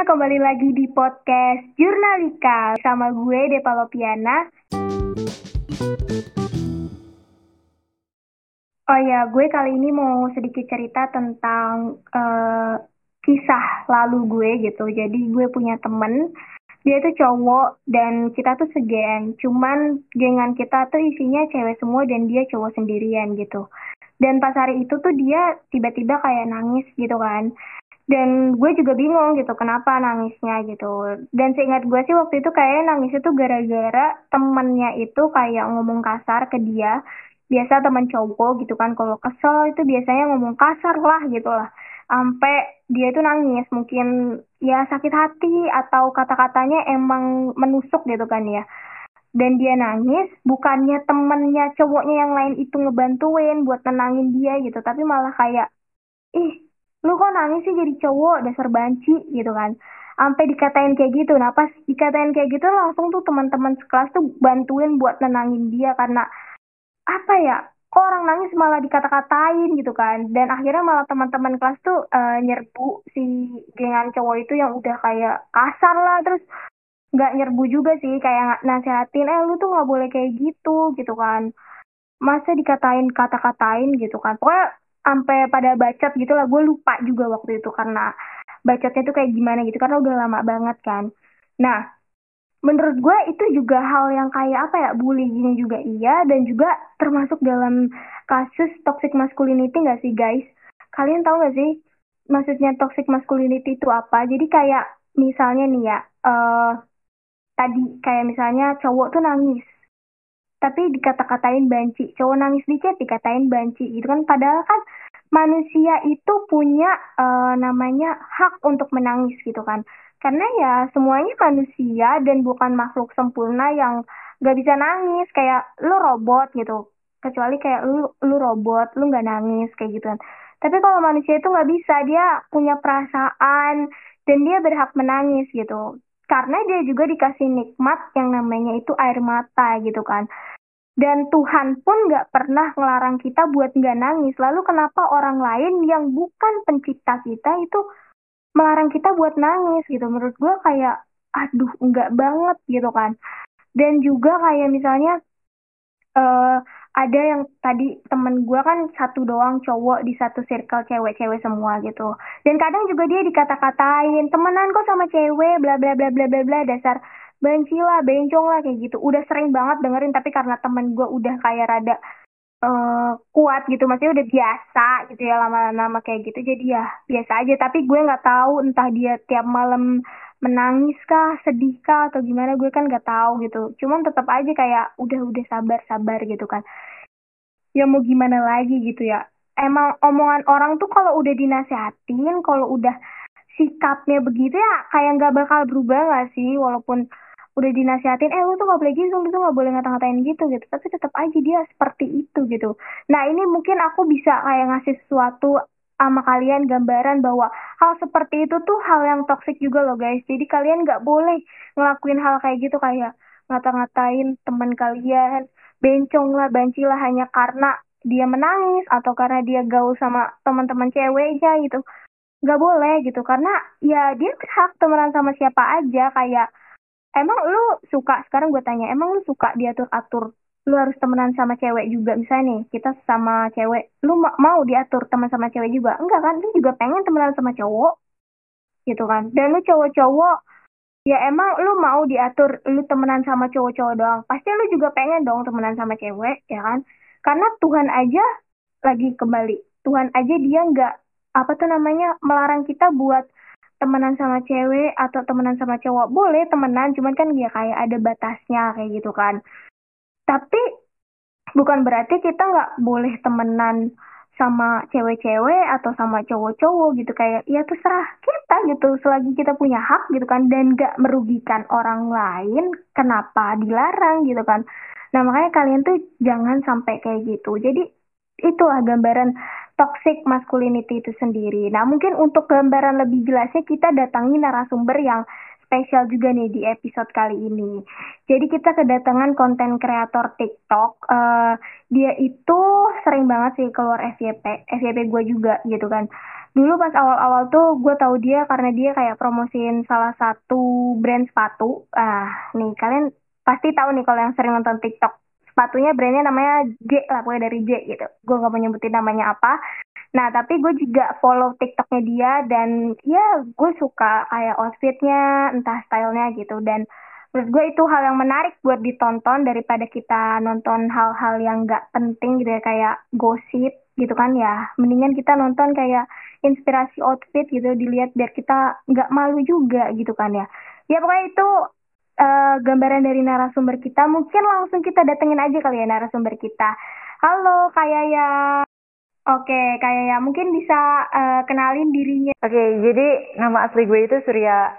semuanya, kembali lagi di podcast Jurnalika sama gue Depa Lopiana. Oh ya, gue kali ini mau sedikit cerita tentang uh, kisah lalu gue gitu. Jadi gue punya temen, dia tuh cowok dan kita tuh segeng. Cuman gengan kita tuh isinya cewek semua dan dia cowok sendirian gitu. Dan pas hari itu tuh dia tiba-tiba kayak nangis gitu kan dan gue juga bingung gitu kenapa nangisnya gitu. Dan seingat gue sih waktu itu kayak nangis itu gara-gara temennya itu kayak ngomong kasar ke dia. Biasa teman cowok gitu kan kalau kesel itu biasanya ngomong kasar lah gitu lah. Sampai dia itu nangis mungkin ya sakit hati atau kata-katanya emang menusuk gitu kan ya. Dan dia nangis bukannya temennya cowoknya yang lain itu ngebantuin buat tenangin dia gitu tapi malah kayak ih lu kok nangis sih jadi cowok dasar banci gitu kan? Sampai dikatain kayak gitu. Nah pas dikatain kayak gitu langsung tuh teman-teman sekelas tuh bantuin buat nenangin dia karena apa ya kok orang nangis malah dikata-katain gitu kan? Dan akhirnya malah teman-teman kelas tuh uh, nyerbu si gengan cowok itu yang udah kayak kasar lah terus nggak nyerbu juga sih kayak nasihatin eh lu tuh nggak boleh kayak gitu gitu kan. Masa dikatain kata-katain gitu kan? Pokoknya sampai pada bacot gitu lah. Gue lupa juga waktu itu karena bacotnya tuh kayak gimana gitu karena udah lama banget kan. Nah menurut gue itu juga hal yang kayak apa ya bullying juga iya dan juga termasuk dalam kasus toxic masculinity gak sih guys? Kalian tahu gak sih maksudnya toxic masculinity itu apa? Jadi kayak misalnya nih ya uh, tadi kayak misalnya cowok tuh nangis tapi dikata-katain banci cowok nangis dikit dikatain banci gitu kan. Padahal kan manusia itu punya uh, namanya hak untuk menangis gitu kan. Karena ya semuanya manusia dan bukan makhluk sempurna yang gak bisa nangis. Kayak lu robot gitu. Kecuali kayak lu lu robot lu nggak nangis kayak gitu kan. Tapi kalau manusia itu nggak bisa dia punya perasaan dan dia berhak menangis gitu karena dia juga dikasih nikmat yang namanya itu air mata gitu kan. Dan Tuhan pun nggak pernah ngelarang kita buat nggak nangis. Lalu kenapa orang lain yang bukan pencipta kita itu melarang kita buat nangis gitu? Menurut gue kayak, aduh nggak banget gitu kan. Dan juga kayak misalnya, uh, ada yang tadi temen gue kan satu doang cowok di satu circle cewek-cewek semua gitu. Dan kadang juga dia dikata-katain temenan kok sama cewek bla bla bla bla bla bla dasar benci lah bencong lah kayak gitu. Udah sering banget dengerin tapi karena temen gue udah kayak rada uh, kuat gitu maksudnya udah biasa gitu ya lama-lama kayak gitu jadi ya biasa aja. Tapi gue nggak tahu entah dia tiap malam menangis kah, sedih kah atau gimana gue kan gak tahu gitu. Cuman tetap aja kayak udah udah sabar sabar gitu kan. Ya mau gimana lagi gitu ya. Emang omongan orang tuh kalau udah dinasehatin, kalau udah sikapnya begitu ya kayak nggak bakal berubah gak sih walaupun udah dinasehatin eh lu tuh gak boleh gitu lu tuh gak boleh ngata-ngatain gitu gitu tapi tetap aja dia seperti itu gitu nah ini mungkin aku bisa kayak ngasih sesuatu sama kalian gambaran bahwa hal seperti itu tuh hal yang toksik juga loh guys. Jadi kalian nggak boleh ngelakuin hal kayak gitu kayak ngata-ngatain teman kalian, bencong lah, banci lah hanya karena dia menangis atau karena dia gaul sama teman-teman ceweknya gitu. Nggak boleh gitu karena ya dia berhak temenan sama siapa aja kayak emang lu suka sekarang gue tanya emang lu suka diatur atur lu harus temenan sama cewek juga. Misalnya nih kita sama cewek lu ma mau diatur teman sama cewek juga? Enggak kan? Lu juga pengen temenan sama cowok. Gitu kan? Dan lu cowok-cowok ya emang lu mau diatur lu temenan sama cowok-cowok doang. Pasti lu juga pengen dong temenan sama cewek ya kan? Karena Tuhan aja lagi kembali. Tuhan aja dia nggak apa tuh namanya melarang kita buat temenan sama cewek atau temenan sama cowok. Boleh temenan cuman kan ya kayak ada batasnya kayak gitu kan tapi bukan berarti kita nggak boleh temenan sama cewek-cewek atau sama cowok-cowok gitu. Kayak ya terserah kita gitu. Selagi kita punya hak gitu kan. Dan nggak merugikan orang lain kenapa dilarang gitu kan. Nah makanya kalian tuh jangan sampai kayak gitu. Jadi itulah gambaran toxic masculinity itu sendiri. Nah mungkin untuk gambaran lebih jelasnya kita datangi narasumber yang spesial juga nih di episode kali ini. Jadi kita kedatangan konten kreator TikTok. Uh, dia itu sering banget sih keluar FYP, FYP gue juga gitu kan. dulu pas awal-awal tuh gue tahu dia karena dia kayak promosiin salah satu brand sepatu ah nih kalian pasti tahu nih kalau yang sering nonton TikTok sepatunya brandnya namanya J lah pokoknya dari J gitu gue gak mau nyebutin namanya apa nah tapi gue juga follow TikToknya dia dan ya gue suka kayak outfitnya entah stylenya gitu. Dan menurut gue itu hal yang menarik buat ditonton daripada kita nonton hal-hal yang gak penting gitu ya kayak gosip gitu kan ya. Mendingan kita nonton kayak inspirasi outfit gitu dilihat biar kita nggak malu juga gitu kan ya. Ya pokoknya itu uh, gambaran dari narasumber kita. Mungkin langsung kita datengin aja kali ya narasumber kita. Halo kayak ya Oke, kayak ya mungkin bisa uh, kenalin dirinya. Oke, jadi nama asli gue itu Surya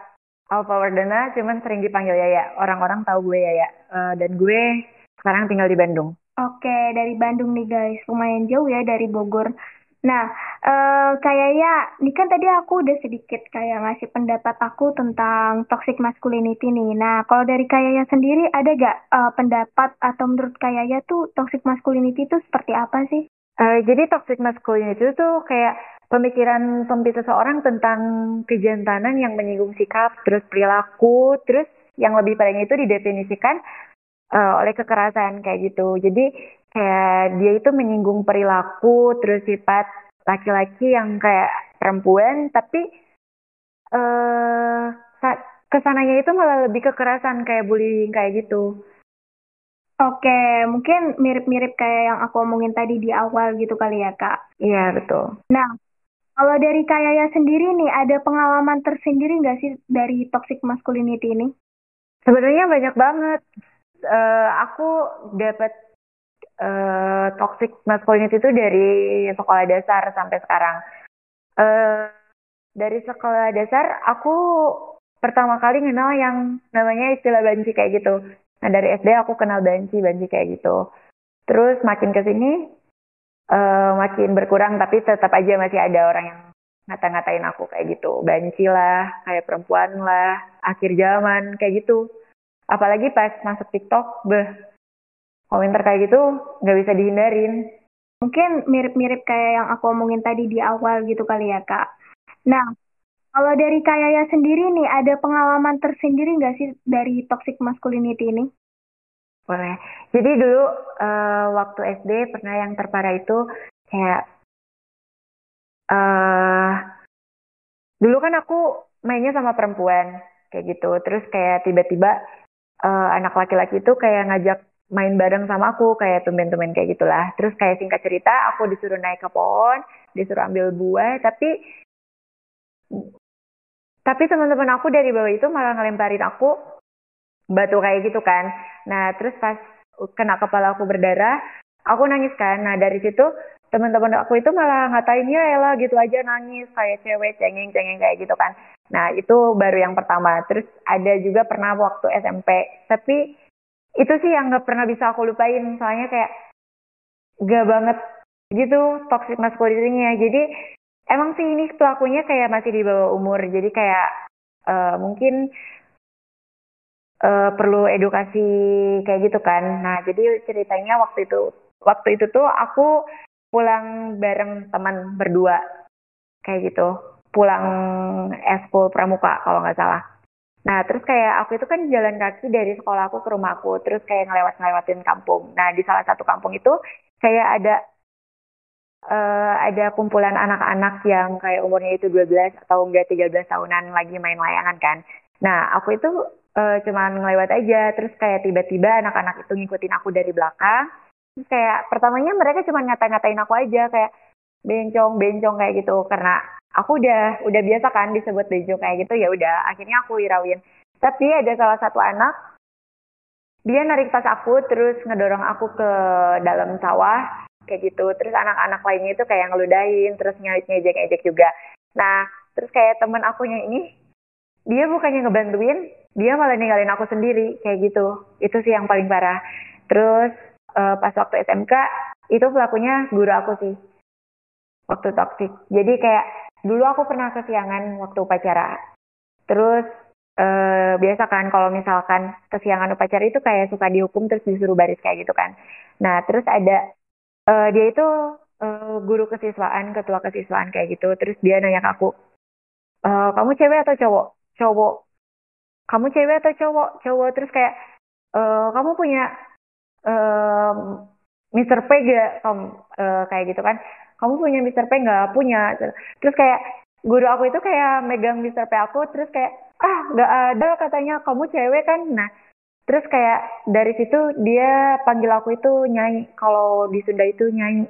Alfa Wardana, cuman sering dipanggil Yaya. Orang-orang tahu gue Yaya. Uh, dan gue sekarang tinggal di Bandung. Oke, dari Bandung nih guys. Lumayan jauh ya dari Bogor. Nah, uh, kayaknya ini kan tadi aku udah sedikit kayak ngasih pendapat aku tentang toxic masculinity nih. Nah, kalau dari kayaknya sendiri ada gak uh, pendapat atau menurut kayaknya tuh toxic masculinity itu seperti apa sih? Uh, jadi toxic masculinity itu tuh kayak pemikiran sempit seseorang tentang kejantanan yang menyinggung sikap, terus perilaku, terus yang lebih parahnya itu didefinisikan uh, oleh kekerasan kayak gitu. Jadi kayak dia itu menyinggung perilaku, terus sifat laki-laki yang kayak perempuan, tapi uh, ke sananya itu malah lebih kekerasan kayak bullying kayak gitu. Oke, mungkin mirip-mirip kayak yang aku omongin tadi di awal gitu kali ya, Kak. Iya, betul. Nah, kalau dari Kak Yaya sendiri nih, ada pengalaman tersendiri nggak sih dari toxic masculinity ini? Sebenarnya banyak banget. Uh, aku dapat uh, toxic masculinity itu dari sekolah dasar sampai sekarang. Uh, dari sekolah dasar, aku pertama kali kenal yang namanya istilah banci kayak gitu Nah dari SD aku kenal banci, banci kayak gitu. Terus makin ke sini uh, makin berkurang tapi tetap aja masih ada orang yang ngata-ngatain aku kayak gitu. Banci lah, kayak perempuan lah, akhir zaman kayak gitu. Apalagi pas masuk TikTok, beh, komentar kayak gitu nggak bisa dihindarin. Mungkin mirip-mirip kayak yang aku omongin tadi di awal gitu kali ya kak. Nah, kalau dari Kayaya sendiri nih, ada pengalaman tersendiri nggak sih dari toxic masculinity ini? Boleh. Jadi dulu uh, waktu SD pernah yang terparah itu kayak uh, dulu kan aku mainnya sama perempuan kayak gitu. Terus kayak tiba-tiba uh, anak laki-laki itu kayak ngajak main bareng sama aku kayak tumben-tumben kayak gitulah. Terus kayak singkat cerita aku disuruh naik ke pohon, disuruh ambil buah, tapi tapi teman-teman aku dari bawah itu malah ngelemparin aku batu kayak gitu kan. Nah, terus pas kena kepala aku berdarah, aku nangis kan. Nah, dari situ teman-teman aku itu malah ngatain ya Ella gitu aja nangis kayak cewek cengeng-cengeng kayak gitu kan. Nah, itu baru yang pertama. Terus ada juga pernah waktu SMP. Tapi itu sih yang nggak pernah bisa aku lupain. Soalnya kayak gak banget gitu toxic masculinity-nya. Jadi emang sih ini pelakunya kayak masih di bawah umur jadi kayak uh, mungkin uh, perlu edukasi kayak gitu kan. Nah jadi ceritanya waktu itu waktu itu tuh aku pulang bareng teman berdua kayak gitu. Pulang eskul pramuka kalau nggak salah. Nah, terus kayak aku itu kan jalan kaki dari sekolah aku ke rumahku, terus kayak ngelewat-ngelewatin kampung. Nah, di salah satu kampung itu kayak ada uh, ada kumpulan anak-anak yang kayak umurnya itu 12 atau enggak 13 tahunan lagi main layangan kan. Nah, aku itu uh, cuman ngelewat aja, terus kayak tiba-tiba anak-anak itu ngikutin aku dari belakang. Terus kayak pertamanya mereka cuma ngata-ngatain aku aja kayak bencong, bencong kayak gitu karena aku udah udah biasa kan disebut bencong kayak gitu ya udah akhirnya aku irawin. Tapi ada salah satu anak dia narik tas aku terus ngedorong aku ke dalam sawah kayak gitu. Terus anak-anak lainnya itu kayak ngeludahin terus ngejek-ngejek juga. Nah terus kayak temen akunya ini dia bukannya ngebantuin dia malah ninggalin aku sendiri kayak gitu. Itu sih yang paling parah. Terus uh, pas waktu SMK itu pelakunya guru aku sih. Waktu toksik jadi kayak dulu aku pernah kesiangan waktu upacara. Terus uh, biasa kan kalau misalkan kesiangan upacara itu kayak suka dihukum terus disuruh baris kayak gitu kan. Nah terus ada uh, dia itu uh, guru kesiswaan, ketua kesiswaan kayak gitu. Terus dia nanya ke aku, e, kamu cewek atau cowok? Cowok. Kamu cewek atau cowok? Cowok. Terus kayak, e, kamu punya um, Mr. P gak? Kamu uh, kayak gitu kan? Kamu punya Mr. P nggak? Punya. Terus kayak guru aku itu kayak megang Mr. P aku, terus kayak ah nggak ada katanya kamu cewek kan? Nah terus kayak dari situ dia panggil aku itu nyanyi. Kalau di Sunda itu nyanyi.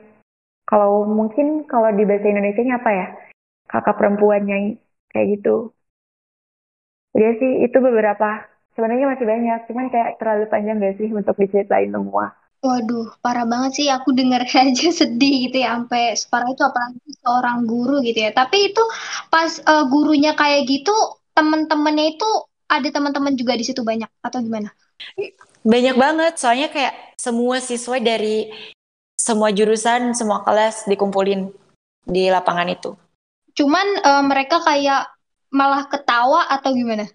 Kalau mungkin kalau di bahasa Indonesia apa ya? Kakak perempuan nyanyi kayak gitu. Dia sih itu beberapa. Sebenarnya masih banyak, cuman kayak terlalu panjang gak sih untuk diceritain semua. Waduh, parah banget sih. Aku denger aja sedih gitu ya, sampai separah itu apalagi seorang guru gitu ya. Tapi itu pas uh, gurunya kayak gitu, temen-temennya itu ada teman-teman juga di situ banyak atau gimana? Banyak banget, soalnya kayak semua siswa dari semua jurusan, semua kelas dikumpulin di lapangan itu. Cuman uh, mereka kayak malah ketawa atau gimana?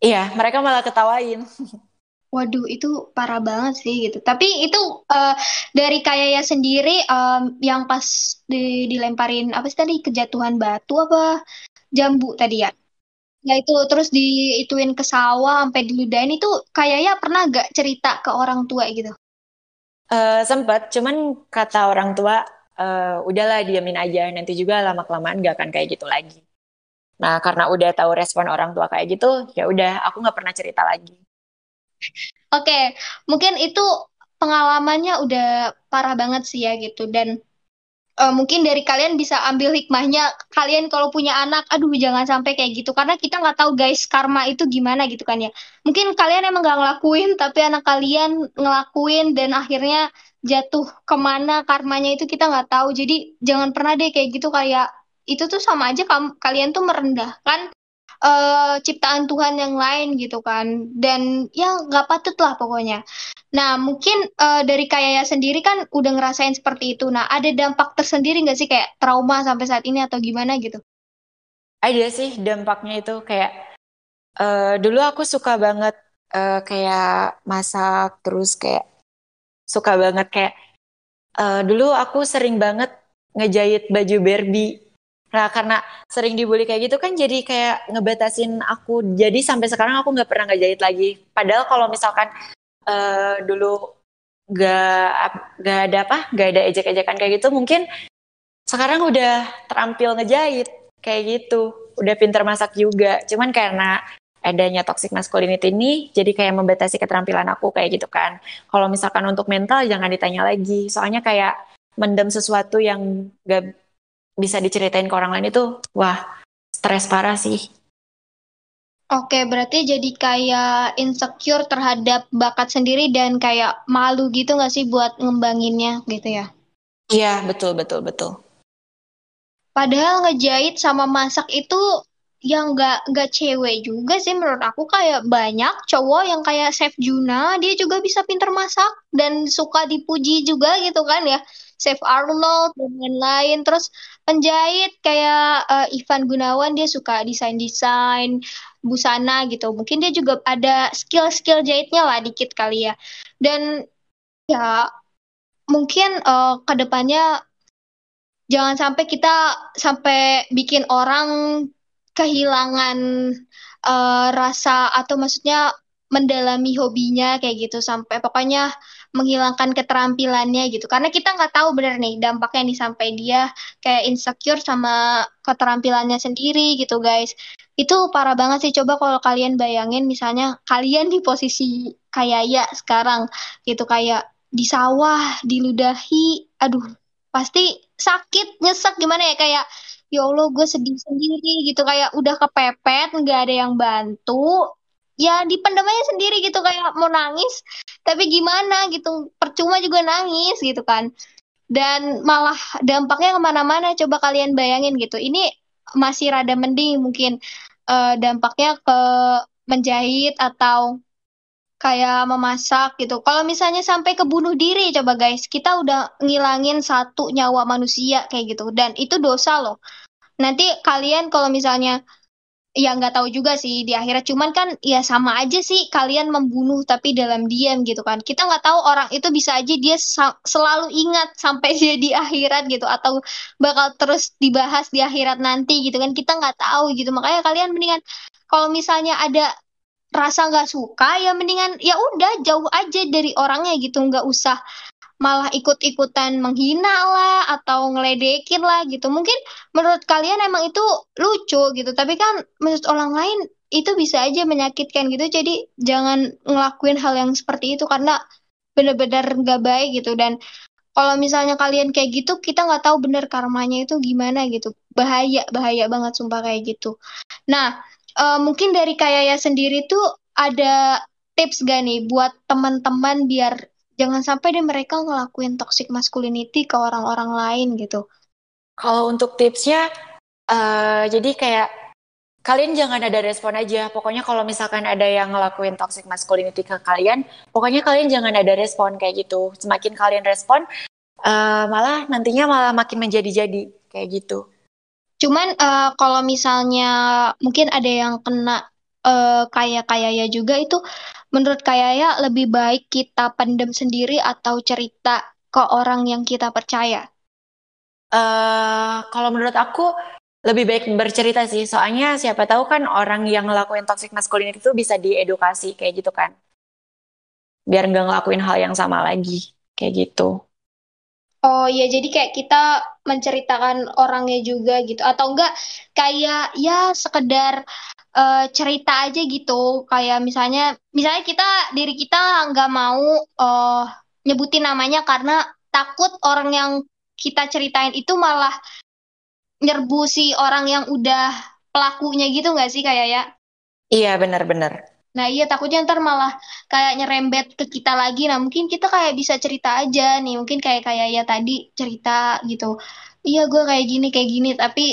Iya, mereka malah ketawain. Waduh, itu parah banget sih gitu. Tapi itu uh, dari Kayaya sendiri um, yang pas di, dilemparin apa sih tadi kejatuhan batu apa jambu tadi ya? Ya itu terus diituin ke sawah sampai diludahin itu Kayaya pernah gak cerita ke orang tua gitu? Uh, sempet, cuman kata orang tua uh, udahlah diamin aja nanti juga lama kelamaan gak akan kayak gitu lagi. Nah karena udah tahu respon orang tua kayak gitu, ya udah aku nggak pernah cerita lagi. Oke, mungkin itu pengalamannya udah parah banget sih ya gitu dan uh, mungkin dari kalian bisa ambil hikmahnya. Kalian kalau punya anak aduh jangan sampai kayak gitu. Karena kita nggak tahu guys karma itu gimana gitu kan ya. Mungkin kalian emang nggak ngelakuin tapi anak kalian ngelakuin dan akhirnya jatuh ke mana karmanya itu kita nggak tahu. Jadi jangan pernah deh kayak gitu. Kayak itu tuh sama aja kalian tuh merendahkan uh, ciptaan Tuhan yang lain gitu kan. Dan ya nggak patut lah pokoknya. Nah mungkin uh, dari Kayaya sendiri kan udah ngerasain seperti itu. Nah ada dampak tersendiri nggak sih? Kayak trauma sampai saat ini atau gimana gitu? Ada sih dampaknya itu kayak uh, dulu aku suka banget uh, kayak masak terus kayak suka banget kayak uh, dulu aku sering banget ngejahit baju Barbie Nah karena sering dibully kayak gitu kan jadi kayak ngebatasin aku. Jadi sampai sekarang aku nggak pernah ngejahit lagi. Padahal kalau misalkan uh, dulu gak, gak ada apa, gak ada ejek-ejekan kayak gitu, mungkin sekarang udah terampil ngejahit kayak gitu. Udah pinter masak juga. Cuman karena adanya toxic masculinity ini jadi kayak membatasi keterampilan aku kayak gitu kan. Kalau misalkan untuk mental jangan ditanya lagi. Soalnya kayak mendem sesuatu yang gak bisa diceritain ke orang lain itu wah stres parah sih. Oke, berarti jadi kayak insecure terhadap bakat sendiri dan kayak malu gitu nggak sih buat ngembanginnya gitu ya? Iya, betul, betul, betul. Padahal ngejahit sama masak itu yang nggak nggak cewek juga sih menurut aku kayak banyak cowok yang kayak Chef Juna dia juga bisa pinter masak dan suka dipuji juga gitu kan ya Chef Arnold dan lain-lain. Terus penjahit kayak uh, Ivan Gunawan dia suka desain-desain busana gitu. Mungkin dia juga ada skill-skill jahitnya lah dikit kali ya. Dan ya mungkin uh, ke depannya jangan sampai kita sampai bikin orang kehilangan uh, rasa atau maksudnya mendalami hobinya kayak gitu sampai pokoknya menghilangkan keterampilannya gitu. Karena kita nggak tahu bener nih dampaknya nih sampai dia kayak insecure sama keterampilannya sendiri gitu guys. Itu parah banget sih. Coba kalau kalian bayangin misalnya kalian di posisi kayak ya sekarang gitu kayak di sawah diludahi aduh pasti sakit nyesek gimana ya? Kayak ya Allah gue sedih sendiri gitu. Kayak udah kepepet nggak ada yang bantu ya dipendam aja sendiri gitu kayak mau nangis tapi gimana gitu percuma juga nangis gitu kan dan malah dampaknya ke mana-mana coba kalian bayangin gitu ini masih rada mending mungkin uh, dampaknya ke menjahit atau kayak memasak gitu. Kalau misalnya sampai ke bunuh diri coba guys, kita udah ngilangin satu nyawa manusia kayak gitu dan itu dosa loh. Nanti kalian kalau misalnya ya nggak tahu juga sih di akhirat cuman kan ya sama aja sih kalian membunuh tapi dalam diam gitu kan. Kita nggak tahu orang itu bisa aja dia selalu ingat sampai dia di akhirat gitu. Atau bakal terus dibahas di akhirat nanti gitu kan. Kita nggak tahu gitu. Makanya kalian mendingan kalau misalnya ada rasa nggak suka ya mendingan ya udah jauh aja dari orangnya gitu. Nggak usah malah ikut-ikutan menghina lah atau ngeledekin lah gitu. Mungkin menurut kalian emang itu lucu gitu, tapi kan menurut orang lain itu bisa aja menyakitkan gitu. Jadi jangan ngelakuin hal yang seperti itu karena benar-benar nggak baik gitu dan kalau misalnya kalian kayak gitu kita nggak tahu bener karmanya itu gimana gitu bahaya bahaya banget sumpah kayak gitu nah uh, mungkin dari kayaya sendiri tuh ada tips gak nih buat teman-teman biar jangan sampai deh mereka ngelakuin toxic masculinity ke orang-orang lain gitu. Kalau untuk tipsnya, uh, jadi kayak kalian jangan ada respon aja. Pokoknya kalau misalkan ada yang ngelakuin toxic masculinity ke kalian, pokoknya kalian jangan ada respon kayak gitu. Semakin kalian respon, uh, malah nantinya malah makin menjadi-jadi kayak gitu. Cuman uh, kalau misalnya mungkin ada yang kena uh, kayak kayak ya juga itu menurut Kayaya lebih baik kita pendem sendiri atau cerita ke orang yang kita percaya? Uh, kalau menurut aku lebih baik bercerita sih, soalnya siapa tahu kan orang yang ngelakuin toxic masculinity itu bisa diedukasi kayak gitu kan, biar nggak ngelakuin hal yang sama lagi kayak gitu. Oh iya, jadi kayak kita menceritakan orangnya juga gitu, atau enggak kayak ya sekedar uh, cerita aja gitu. Kayak misalnya misalnya kita diri kita nggak mau uh, nyebutin namanya karena takut orang yang kita ceritain itu malah nyerbu si orang yang udah pelakunya gitu nggak sih kayak ya iya benar-benar Nah iya takutnya ntar malah kayak nyerembet ke kita lagi. Nah mungkin kita kayak bisa cerita aja nih. Mungkin kayak kayak ya tadi cerita gitu. Iya gue kayak gini kayak gini. Tapi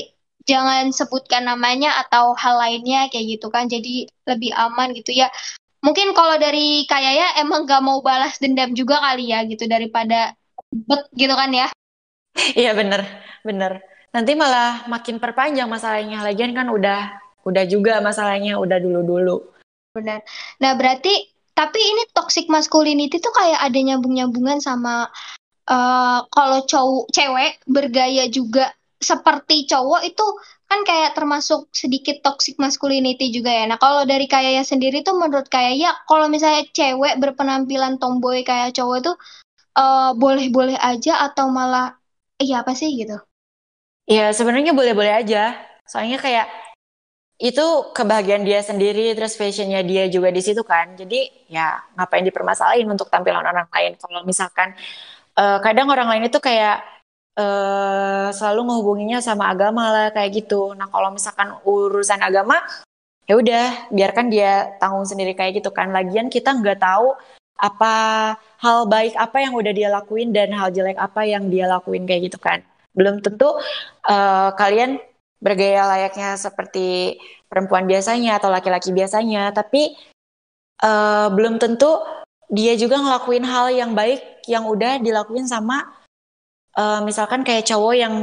jangan sebutkan namanya atau hal lainnya kayak gitu kan. Jadi lebih aman gitu ya. Mungkin kalau dari kayaknya emang gak mau balas dendam juga kali ya gitu. Daripada bet gitu kan ya. Iya bener. Bener. Nanti malah makin perpanjang masalahnya. Lagian kan udah udah juga masalahnya. Udah dulu dulu benar nah berarti tapi ini toxic masculinity tuh kayak ada nyambung nyambungan sama uh, kalau cowok cewek bergaya juga seperti cowok itu kan kayak termasuk sedikit toxic masculinity juga ya. Nah, kalau dari kayaknya sendiri tuh menurut kayaknya kalau misalnya cewek berpenampilan tomboy kayak cowok itu uh, boleh-boleh aja atau malah iya apa sih gitu? Iya, sebenarnya boleh-boleh aja. Soalnya kayak itu kebahagiaan dia sendiri, terus fashionnya dia juga di situ kan. Jadi ya ngapain dipermasalahin untuk tampilan orang lain. Kalau misalkan uh, kadang orang lain itu kayak uh, selalu menghubunginya sama agama lah kayak gitu. Nah kalau misalkan urusan agama ya udah biarkan dia tanggung sendiri kayak gitu kan. Lagian kita nggak tahu apa hal baik apa yang udah dia lakuin dan hal jelek apa yang dia lakuin kayak gitu kan. Belum tentu uh, kalian bergaya layaknya seperti perempuan biasanya atau laki-laki biasanya, tapi uh, belum tentu dia juga ngelakuin hal yang baik yang udah dilakuin sama uh, misalkan kayak cowok yang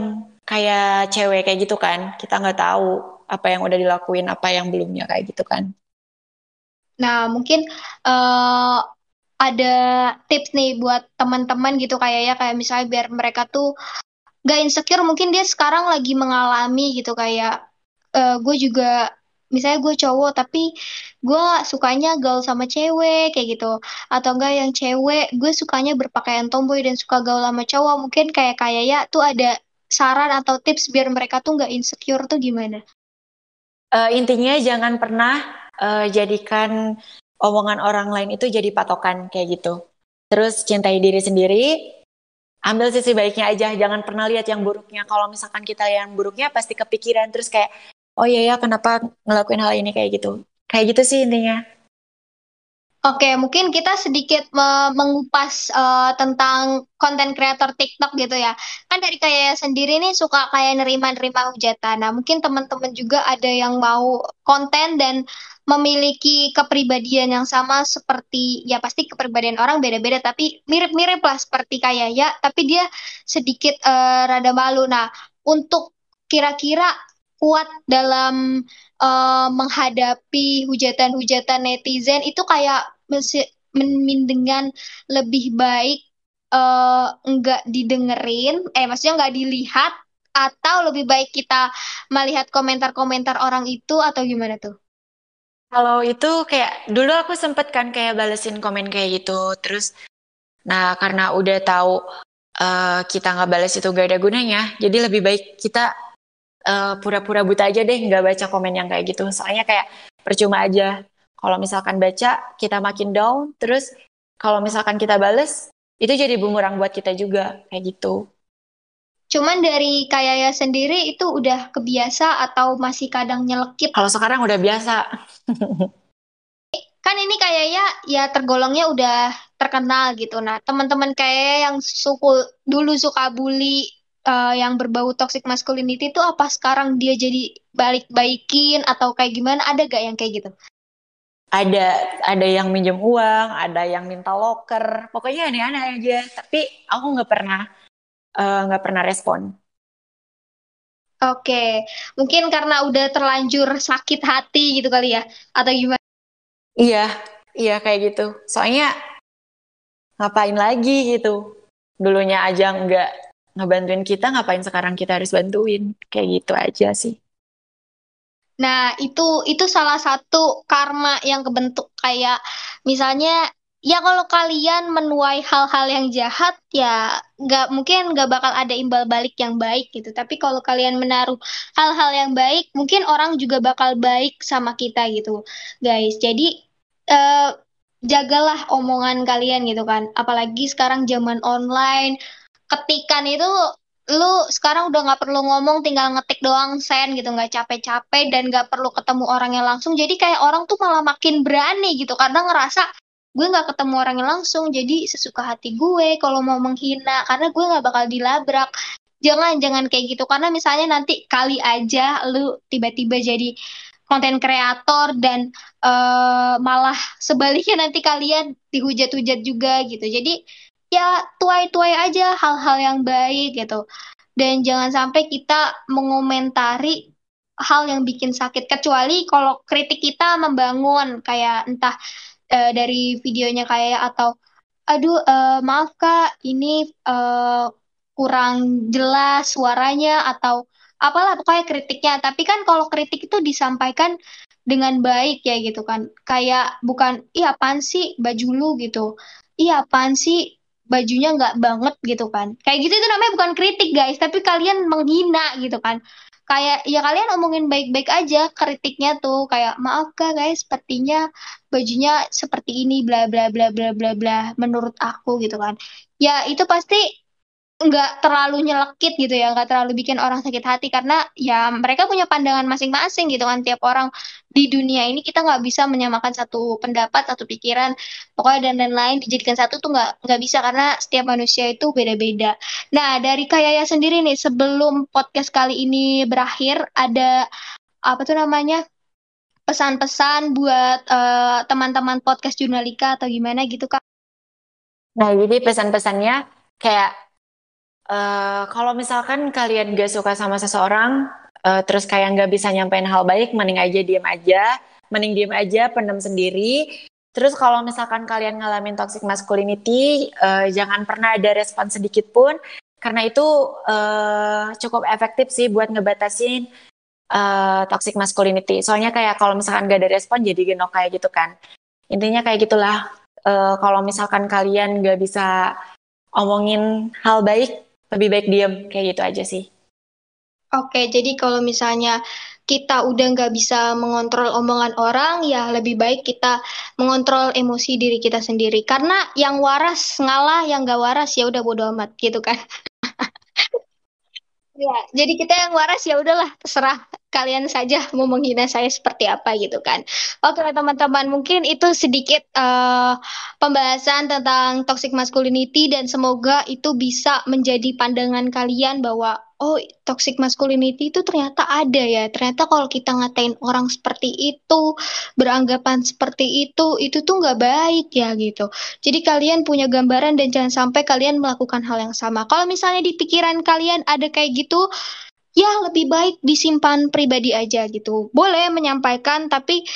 kayak cewek kayak gitu kan. Kita nggak tahu apa yang udah dilakuin apa yang belumnya kayak gitu kan. Nah mungkin uh, ada tips nih buat teman-teman gitu kayak ya kayak misalnya biar mereka tuh gak insecure mungkin dia sekarang lagi mengalami gitu kayak uh, gue juga misalnya gue cowok tapi gue sukanya gaul sama cewek kayak gitu atau enggak yang cewek gue sukanya berpakaian tomboy dan suka gaul sama cowok mungkin kayak kayak ya tuh ada saran atau tips biar mereka tuh nggak insecure tuh gimana? Uh, intinya jangan pernah uh, jadikan omongan orang lain itu jadi patokan kayak gitu. Terus cintai diri sendiri, ambil sisi baiknya aja, jangan pernah lihat yang buruknya. Kalau misalkan kita yang buruknya pasti kepikiran terus kayak oh iya ya kenapa ngelakuin hal ini kayak gitu kayak gitu sih intinya Oke, mungkin kita sedikit mengupas uh, tentang konten kreator TikTok gitu ya. Kan dari kayak sendiri nih suka kayak nerima-nerima hujatan. Nah, mungkin teman-teman juga ada yang mau konten dan memiliki kepribadian yang sama seperti ya pasti kepribadian orang beda-beda tapi mirip-mirip lah seperti kayak ya, tapi dia sedikit uh, rada malu. Nah, untuk kira-kira kuat dalam uh, menghadapi hujatan-hujatan netizen itu kayak dengan lebih baik uh, nggak didengerin, eh maksudnya nggak dilihat atau lebih baik kita melihat komentar-komentar orang itu atau gimana tuh? Kalau itu kayak dulu aku sempet kan kayak balesin komen kayak gitu, terus nah karena udah tahu uh, kita nggak balas itu gak ada gunanya, jadi lebih baik kita pura pura-pura buta aja deh nggak baca komen yang kayak gitu, soalnya kayak percuma aja. Kalau misalkan baca kita makin down, terus kalau misalkan kita bales itu jadi bumerang buat kita juga kayak gitu. Cuman dari Kayaya sendiri itu udah kebiasa atau masih kadang nyelekit? Kalau sekarang udah biasa. kan ini kayaknya ya tergolongnya udah terkenal gitu. Nah, teman-teman kayak yang suku dulu suka bully uh, yang berbau toxic masculinity itu apa sekarang dia jadi balik-baikin atau kayak gimana? Ada gak yang kayak gitu? Ada, ada yang minjem uang, ada yang minta locker, pokoknya aneh-aneh aja. Tapi aku nggak pernah nggak uh, pernah respon. Oke, mungkin karena udah terlanjur sakit hati gitu kali ya, atau gimana? Iya, iya kayak gitu. Soalnya ngapain lagi gitu. Dulunya aja nggak ngebantuin kita, ngapain sekarang kita harus bantuin. Kayak gitu aja sih. Nah, itu itu salah satu karma yang kebentuk kayak misalnya ya kalau kalian menuai hal-hal yang jahat ya nggak mungkin nggak bakal ada imbal balik yang baik gitu. Tapi kalau kalian menaruh hal-hal yang baik, mungkin orang juga bakal baik sama kita gitu, guys. Jadi uh, jagalah omongan kalian gitu kan. Apalagi sekarang zaman online, ketikan itu lu sekarang udah nggak perlu ngomong tinggal ngetik doang sen gitu nggak capek-capek dan nggak perlu ketemu orangnya langsung jadi kayak orang tuh malah makin berani gitu karena ngerasa gue nggak ketemu orangnya langsung jadi sesuka hati gue kalau mau menghina karena gue nggak bakal dilabrak jangan jangan kayak gitu karena misalnya nanti kali aja lu tiba-tiba jadi konten kreator dan uh, malah sebaliknya nanti kalian dihujat-hujat juga gitu jadi ya tuai-tuai aja hal-hal yang baik gitu. Dan jangan sampai kita mengomentari hal yang bikin sakit kecuali kalau kritik kita membangun kayak entah e, dari videonya kayak atau aduh e, maaf Kak ini e, kurang jelas suaranya atau apalah pokoknya kritiknya tapi kan kalau kritik itu disampaikan dengan baik ya gitu kan kayak bukan iya apaan sih baju lu gitu iya apaan sih bajunya nggak banget gitu kan. Kayak gitu itu namanya bukan kritik guys, tapi kalian menghina gitu kan. Kayak ya kalian omongin baik-baik aja kritiknya tuh kayak maaf kak guys, sepertinya bajunya seperti ini bla bla bla bla bla bla menurut aku gitu kan. Ya itu pasti nggak terlalu nyelekit gitu ya, nggak terlalu bikin orang sakit hati karena ya mereka punya pandangan masing-masing gitu kan. Tiap orang di dunia ini kita nggak bisa menyamakan satu pendapat, satu pikiran, pokoknya dan lain-lain dijadikan satu tuh nggak nggak bisa karena setiap manusia itu beda-beda. Nah dari Kayaya sendiri nih sebelum podcast kali ini berakhir ada apa tuh namanya pesan-pesan buat uh, teman-teman podcast Jurnalika atau gimana gitu kak? Nah jadi pesan-pesannya kayak Uh, kalau misalkan kalian gak suka sama seseorang, uh, terus kayak nggak bisa nyampein hal baik, mending aja diem aja, mending diem aja, pendam sendiri. Terus kalau misalkan kalian ngalamin toxic masculinity, uh, jangan pernah ada respon sedikit pun, karena itu uh, cukup efektif sih buat ngebatasin uh, toxic masculinity. Soalnya kayak kalau misalkan gak ada respon, jadi genok kayak gitu kan. Intinya kayak gitulah. Uh, kalau misalkan kalian gak bisa omongin hal baik, lebih baik diem kayak gitu aja sih. Oke, jadi kalau misalnya kita udah nggak bisa mengontrol omongan orang, ya lebih baik kita mengontrol emosi diri kita sendiri. Karena yang waras ngalah, yang nggak waras ya udah bodo amat gitu kan. ya, jadi kita yang waras ya udahlah terserah kalian saja mau menghina saya seperti apa gitu kan. Oke teman-teman, mungkin itu sedikit uh, pembahasan tentang toxic masculinity dan semoga itu bisa menjadi pandangan kalian bahwa oh toxic masculinity itu ternyata ada ya. Ternyata kalau kita ngatain orang seperti itu, beranggapan seperti itu, itu tuh nggak baik ya gitu. Jadi kalian punya gambaran dan jangan sampai kalian melakukan hal yang sama. Kalau misalnya di pikiran kalian ada kayak gitu, ya lebih baik disimpan pribadi aja gitu. Boleh menyampaikan tapi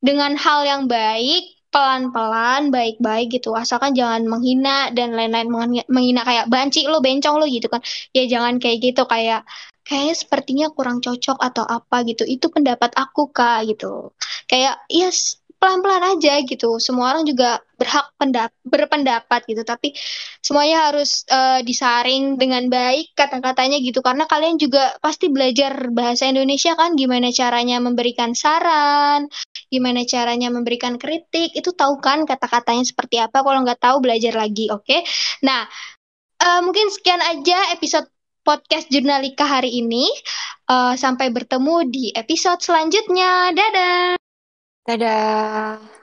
dengan hal yang baik, pelan-pelan, baik-baik gitu. Asalkan jangan menghina dan lain-lain menghina kayak banci lo, bencong lo gitu kan. Ya jangan kayak gitu kayak kayaknya sepertinya kurang cocok atau apa gitu. Itu pendapat aku Kak gitu. Kayak yes pelan-pelan aja gitu. Semua orang juga berhak pendap berpendapat gitu, tapi semuanya harus uh, disaring dengan baik kata-katanya gitu karena kalian juga pasti belajar bahasa Indonesia kan gimana caranya memberikan saran, gimana caranya memberikan kritik, itu tahu kan kata-katanya seperti apa. Kalau nggak tahu belajar lagi, oke? Okay? Nah, uh, mungkin sekian aja episode podcast Jurnalika hari ini. Uh, sampai bertemu di episode selanjutnya. Dadah. Dadah.